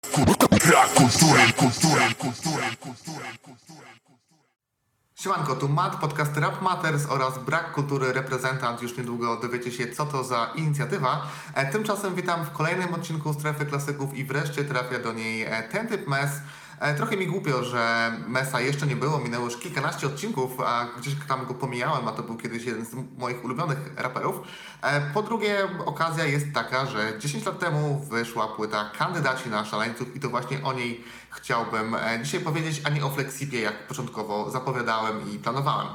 Brak. Siemanko, tu Matt, podcast Rap Matters oraz Brak Kultury Reprezentant. Już niedługo dowiecie się, co to za inicjatywa. E, Tymczasem witam w kolejnym odcinku Strefy Klasyków i wreszcie trafia do niej e, ten typ mes. E, Trochę mi głupio, że Mesa jeszcze nie było, minęło już kilkanaście odcinków, a gdzieś tam go pomijałem, a to był kiedyś jeden z moich ulubionych raperów. E, Po drugie, okazja jest taka, że 10 lat temu wyszła płyta Kandydaci na Szaleńców i to właśnie o niej chciałbym e, dzisiaj powiedzieć, a nie o Flexipie, jak początkowo zapowiadałem i planowałem.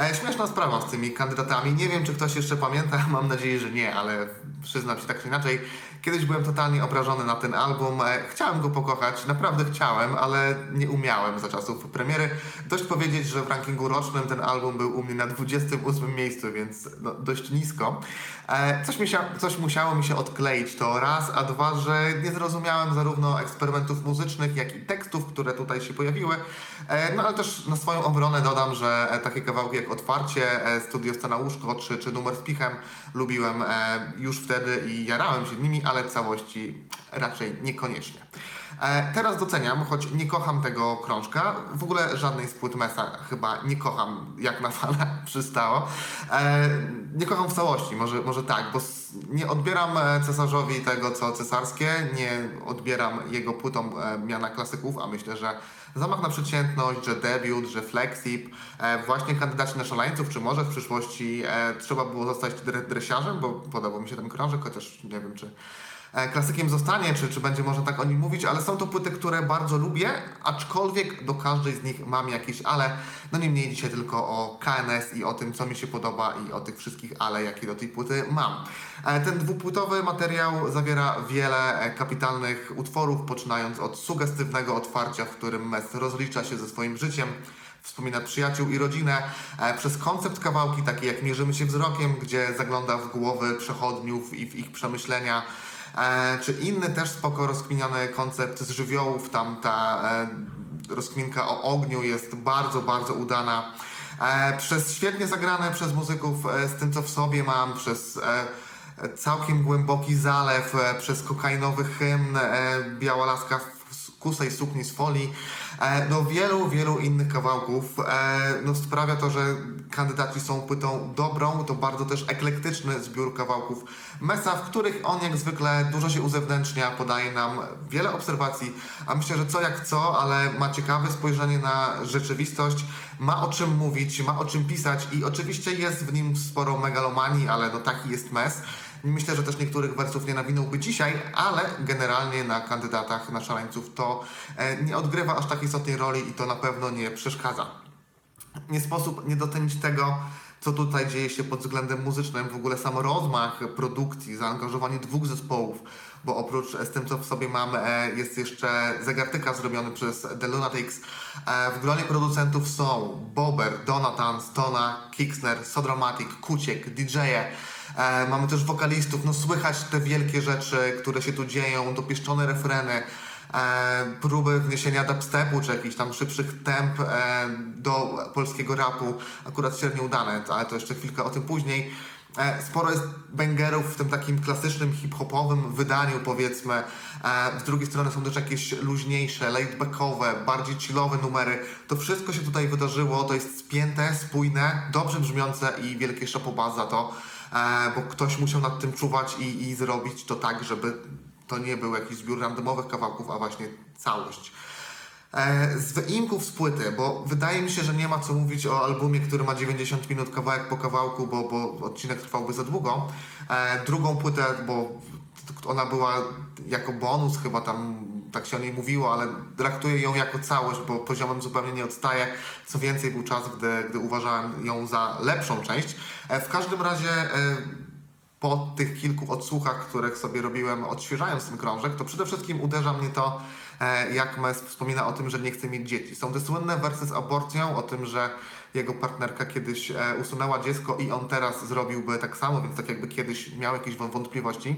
E, Śmieszna sprawa z tymi kandydatami. Nie wiem, czy ktoś jeszcze pamięta, mam nadzieję, że nie, ale przyznam się tak czy inaczej. Kiedyś byłem totalnie obrażony na ten album. E, Chciałem go pokochać, naprawdę chciałem, ale nie umiałem za czasów premiery. Dość powiedzieć, że w rankingu rocznym ten album był u mnie na 28 miejscu, więc no, dość nisko. E, Coś, mi się, coś musiało mi się odkleić to raz, a dwa, że nie zrozumiałem zarówno eksperymentów muzycznych, jak i tekstów, które tutaj się pojawiły. No ale też na swoją obronę dodam, że takie kawałki Otwarcie, e, Studio Scena Łóżko czy, czy Numer z Pichem lubiłem e, już wtedy i jarałem się nimi, ale całości raczej niekoniecznie. E, Teraz doceniam, choć nie kocham tego krążka. W ogóle żadnej z płyt Mesa chyba nie kocham, jak na fana przystało. E, Nie kocham w całości, może, może tak, bo nie odbieram e, cesarzowi tego, co cesarskie, nie odbieram jego płytom miana klasyków, a myślę, że Zamach na przeciętność, że debiut, że flexip, właśnie kandydaci na szaleńców, czy może w przyszłości trzeba było zostać dre- dresiarzem, bo podobał mi się ten krążek, chociaż nie wiem, czy klasykiem zostanie, czy, czy będzie można tak o nim mówić, ale są to płyty, które bardzo lubię, aczkolwiek do każdej z nich mam jakieś ale. No niemniej dzisiaj tylko o KNS i o tym, co mi się podoba i o tych wszystkich ale, jakie do tej płyty mam. E, Ten dwupłytowy materiał zawiera wiele e, kapitalnych utworów, poczynając od sugestywnego otwarcia, w którym Mes rozlicza się ze swoim życiem, wspomina przyjaciół i rodzinę, e, przez koncept kawałki, takie jak Mierzymy się wzrokiem, gdzie zagląda w głowy przechodniów i w ich przemyślenia, e, czy inny też spoko rozkminiony koncept z żywiołów, tam ta e, rozkminka o ogniu jest bardzo, bardzo udana. E, przez świetnie zagrane przez muzyków e, z tym, co w sobie mam, przez e, całkiem głęboki zalew, e, przez kokainowy hymn e, Biała laska kusej sukni z folii, e, do wielu, wielu innych kawałków. E, no sprawia to, że kandydaci są płytą dobrą, to bardzo też eklektyczny zbiór kawałków Mesa, w których on jak zwykle dużo się uzewnętrznia, podaje nam wiele obserwacji, a myślę, że co jak co, ale ma ciekawe spojrzenie na rzeczywistość, ma o czym mówić, ma o czym pisać i oczywiście jest w nim sporo megalomanii, ale no taki jest Mes. Myślę, że też niektórych wersów nie nawinąłby dzisiaj, ale generalnie na kandydatach na szaleńców to e, nie odgrywa aż takiej istotnej roli i to na pewno nie przeszkadza. Nie sposób nie docenić tego, co tutaj dzieje się pod względem muzycznym, w ogóle sam rozmach produkcji, zaangażowanie dwóch zespołów, bo oprócz e, z tym, co w sobie mam, e, jest jeszcze zegartyka zrobiony przez The Lunatics. W gronie producentów są Bober, Donatan, Stona, Kixner, Sodramatic, Kuciek, DJ-e. E, mamy też wokalistów, no słychać te wielkie rzeczy, które się tu dzieją, dopieszczone refreny, e, próby wniesienia dubstepu czy jakichś tam szybszych temp e, do polskiego rapu, akurat średnio udane, ale to jeszcze chwilkę o tym później. Sporo jest bangerów w tym takim klasycznym hip-hopowym wydaniu, powiedzmy. Z drugiej strony są też jakieś luźniejsze, laidbackowe, bardziej chillowe numery. To wszystko się tutaj wydarzyło, to jest spięte, spójne, dobrze brzmiące i wielkie szapoba za to, bo ktoś musiał nad tym czuwać i, i zrobić to tak, żeby to nie był jakiś zbiór randomowych kawałków, a właśnie całość. E, Z wyimków z płyty, bo wydaje mi się, że nie ma co mówić o albumie, który ma 90 minut kawałek po kawałku, bo, bo odcinek trwałby za długo. E, Drugą płytę, bo ona była jako bonus chyba tam, tak się o niej mówiło, ale traktuję ją jako całość, bo poziomem zupełnie nie odstaje. Co więcej, był czas, gdy, gdy uważałem ją za lepszą część. E, W każdym razie e, po tych kilku odsłuchach, których sobie robiłem odświeżając ten krążek, to przede wszystkim uderza mnie to, e, jak Mes wspomina o tym, że nie chce mieć dzieci. Są te słynne wersy z aborcją, o tym, że jego partnerka kiedyś e, usunęła dziecko i on teraz zrobiłby tak samo, więc tak jakby kiedyś miał jakieś wą- wątpliwości.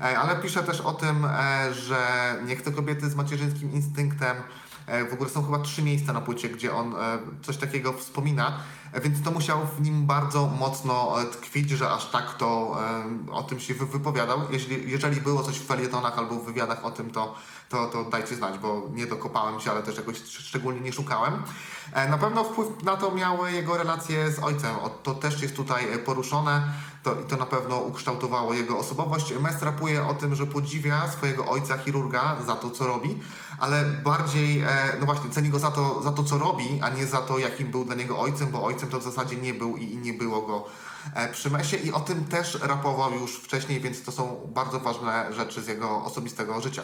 E, Ale pisze też o tym, że nie chce kobiety z macierzyńskim instynktem, w ogóle są chyba trzy miejsca na płycie, gdzie on e, coś takiego wspomina, e, więc to musiał w nim bardzo mocno e, tkwić, że aż tak to e, o tym się wy- wypowiadał. Jeśli, jeżeli było coś w felietonach albo w wywiadach o tym, to, to, to dajcie znać, bo nie dokopałem się, ale też jakoś sz- szczególnie nie szukałem. E, Na pewno wpływ na to miały jego relacje z ojcem. To też jest tutaj e, poruszone to, to na pewno ukształtowało jego osobowość. Mes rapuje o tym, że podziwia swojego ojca chirurga za to, co robi, ale bardziej, e, no właśnie, ceni go za to, za to, co robi, a nie za to, jakim był dla niego ojcem, bo ojcem to w zasadzie nie był i, i nie było go e, przy Mesie i o tym też rapował już wcześniej, więc to są bardzo ważne rzeczy z jego osobistego życia.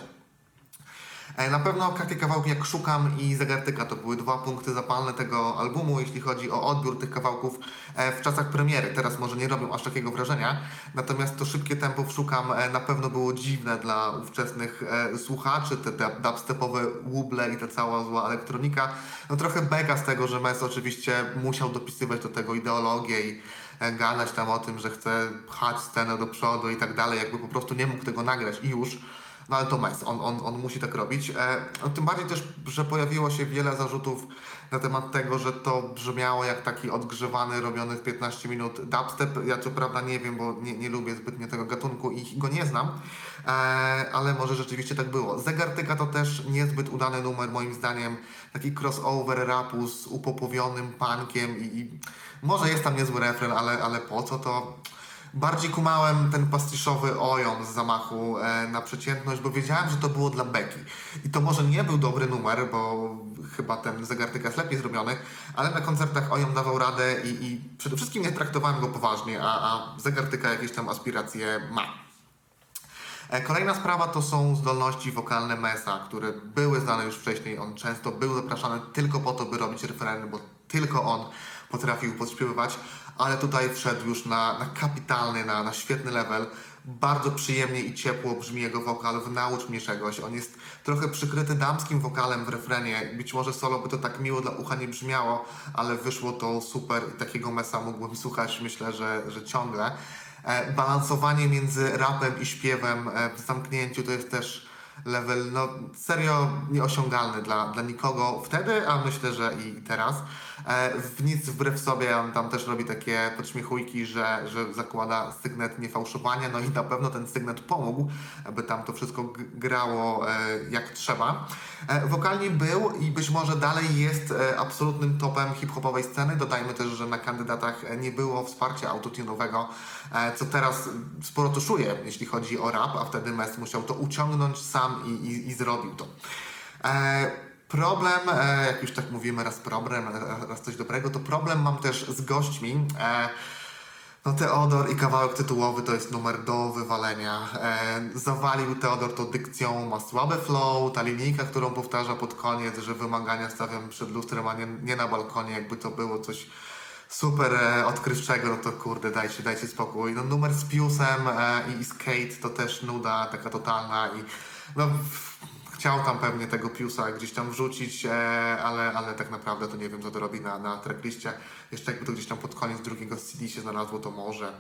E, Na pewno takie kawałki jak Szukam i Zegartyka to były dwa punkty zapalne tego albumu, jeśli chodzi o odbiór tych kawałków e, w czasach premiery. Teraz może nie robią aż takiego wrażenia, natomiast to szybkie tempo w Szukam e, na pewno było dziwne dla ówczesnych słuchaczy, te dub- dubstepowe łuble i ta cała zła elektronika. No trochę beka z tego, że Mes oczywiście musiał dopisywać do tego ideologię i gadać tam o tym, że chce pchać scenę do przodu i tak dalej, jakby po prostu nie mógł tego nagrać i już. No ale to Mes, on, on, on musi tak robić. E, no, tym bardziej też, że pojawiło się wiele zarzutów na temat tego, że to brzmiało jak taki odgrzewany, robiony w 15 minut dubstep. Ja co prawda nie wiem, bo nie, nie lubię zbytnio tego gatunku i go nie znam, e, ale może rzeczywiście tak było. Zegartyka to też niezbyt udany numer moim zdaniem. Taki crossover rapu z upopowionym punkiem i, i może jest tam niezły refren, ale, ale po co to? Bardziej kumałem ten pastiszowy ojon z zamachu e, na przeciętność, bo wiedziałem, że to było dla Beki. I to może nie był dobry numer, bo chyba ten zegartyka jest lepiej zrobiony, ale na koncertach ojon dawał radę i, i przede wszystkim nie traktowałem go poważnie, a, a zegartyka jakieś tam aspiracje ma. E, Kolejna sprawa to są zdolności wokalne Mesa, które były znane już wcześniej. On często był zapraszany tylko po to, by robić referendy, bo tylko on potrafił podśpiewywać, ale tutaj wszedł już na, na kapitalny, na, na świetny level. Bardzo przyjemnie i ciepło brzmi jego wokal w Naucz mnie czegoś. On jest trochę przykryty damskim wokalem w refrenie. Być może solo by to tak miło dla ucha nie brzmiało, ale wyszło to super i takiego Mesa mógłbym słuchać myślę, że, że ciągle. E, balansowanie między rapem i śpiewem e, w zamknięciu to jest też level no, serio nieosiągalny dla, dla nikogo wtedy, a myślę, że i teraz. E, w nic wbrew sobie on tam też robi takie podśmiechujki, że, że zakłada sygnet niefałszowania, no i na pewno ten sygnet pomógł, aby tam to wszystko grało e, jak trzeba. E, wokalnie był i być może dalej jest e, absolutnym topem hip-hopowej sceny. Dodajmy też, że na kandydatach nie było wsparcia autotunowego, e, co teraz sporo tuszuje, jeśli chodzi o rap, a wtedy Mes musiał to uciągnąć sam i, i, i zrobił to. E, problem, e, jak już tak mówimy, raz problem, e, raz coś dobrego, to problem mam też z gośćmi. No Teodor i kawałek tytułowy to jest numer do wywalenia. E, zawalił Teodor to dykcją, ma słaby flow, ta linijka, którą powtarza pod koniec, że wymagania stawiam przed lustrem, a nie, nie na balkonie, jakby to było coś super e, odkrywczego, no to kurde, dajcie, dajcie spokój. No numer z Piusem e, i Skate to też nuda taka totalna i no chciał tam pewnie tego Piusa gdzieś tam wrzucić, e, ale, ale tak naprawdę to nie wiem, co to robi na, na trackliście. Jeszcze jakby to gdzieś tam pod koniec drugiego CD się znalazło, to może.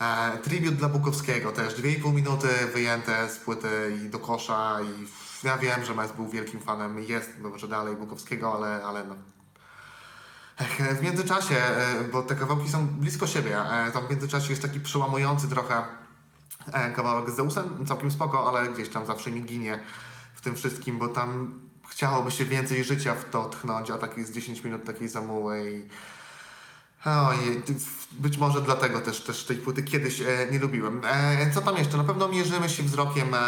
E, dla Bukowskiego też, 2,5 minuty wyjęte z płyty i do kosza i ja wiem, że Mes był wielkim fanem, jest może dalej Bukowskiego, ale, ale no, W międzyczasie, e, bo te kawałki są blisko siebie, e, tam w międzyczasie jest taki przełamujący trochę kawałek z Zeusem, całkiem spoko, ale gdzieś tam zawsze mi ginie w tym wszystkim, bo tam chciałoby się więcej życia w to tchnąć, a tak jest 10 minut takiej zamułej. Ty- być może dlatego też, też tej płyty kiedyś e, nie lubiłem. E, co tam jeszcze? Na pewno mierzymy się wzrokiem, e,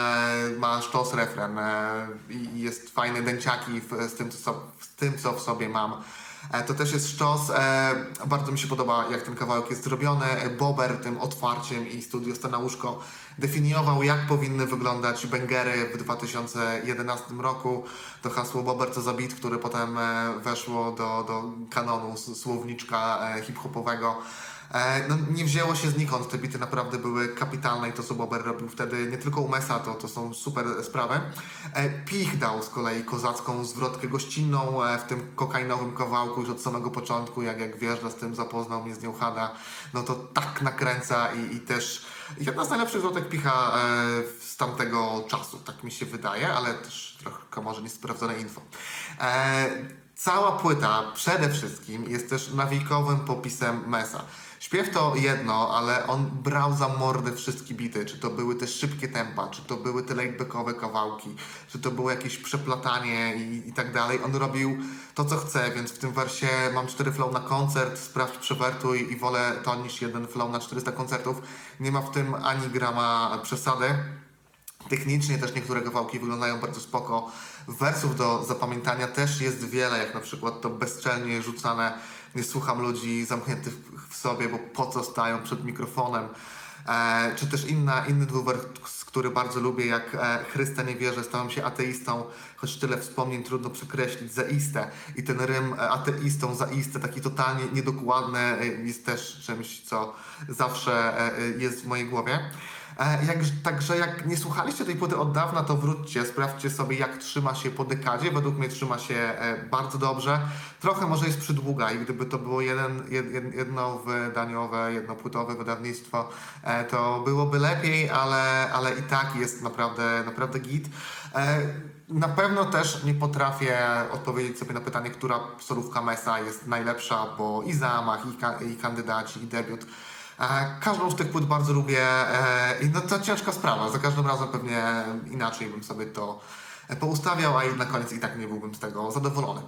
ma sztos refren e, i jest fajne dęciaki w, z, tym, co, z tym, co w sobie mam. E, to też jest sztos. E, bardzo mi się podoba, jak ten kawałek jest zrobiony. E, Bober tym otwarciem i studio Stanauszko definiował, jak powinny wyglądać bęgery w 2011 roku. To hasło Bober co za beat, które potem weszło do, do kanonu słowniczka hip-hopowego. E, no, nie wzięło się znikąd, te bity naprawdę były kapitalne i to, co Bober robił wtedy, nie tylko u Mesa, to, to są super sprawy. E, Pich dał z kolei kozacką zwrotkę gościnną e, w tym kokainowym kawałku już od samego początku, jak, jak wjeżdża z tym, zapoznał mnie z nią no to tak nakręca i, i też jedna z najlepszych zwrotek Picha z tamtego czasu, tak mi się wydaje, ale też trochę może niesprawdzone info. Cała płyta przede wszystkim jest też nawijkowym popisem Mesa. Śpiew to jedno, ale on brał za mordę wszystkie bity. Czy to były te szybkie tempa, czy to były te latebackowe kawałki, czy to było jakieś przeplatanie i, i tak dalej. On robił to, co chce, więc w tym wersie mam cztery flow na koncert, sprawdź, przewertuj i wolę to niż jeden flow na 400 koncertów. Nie ma w tym ani grama przesady. Technicznie też niektóre kawałki wyglądają bardzo spoko. Wersów do zapamiętania też jest wiele, jak na przykład to bezczelnie rzucane nie słucham ludzi zamkniętych w sobie, bo po co stają przed mikrofonem. E, czy też inna, inny dwuwers, który bardzo lubię, jak e, Chrysta nie wierzę, stałem się ateistą, choć tyle wspomnień trudno przekreślić, zaiste. I ten rym e, ateistą, zaiste, taki totalnie niedokładny, e, jest też czymś, co zawsze e, e, jest w mojej głowie. E, Jak, także jak nie słuchaliście tej płyty od dawna, to wróćcie, sprawdźcie sobie jak trzyma się po dekadzie. Według mnie trzyma się e, bardzo dobrze. Trochę może jest przydługa i gdyby to było jeden, jed, jed- jedno wydaniowe, jednopłytowe wydawnictwo, e, to byłoby lepiej, ale, ale i tak jest naprawdę, naprawdę git. Na pewno też nie potrafię odpowiedzieć sobie na pytanie, która solówka Mesa jest najlepsza, bo i zamach, i, ka- i kandydaci, i debiut. E, Każdą z tych płyt bardzo lubię e, i no to ciężka sprawa. Za każdym razem pewnie inaczej bym sobie to e, poustawiał, a na koniec i tak nie byłbym z tego zadowolony.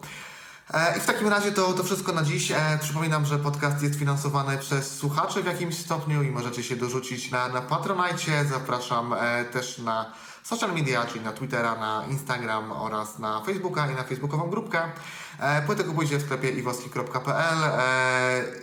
I w takim razie to, to wszystko na dziś. Przypominam, że podcast jest finansowany przez słuchaczy w jakimś stopniu i możecie się dorzucić na, na Patronite. Zapraszam też na social media, czyli na Twittera, na Instagram oraz na Facebooka i na facebookową grupkę. Płytę kupujcie w sklepie iwoski.pl.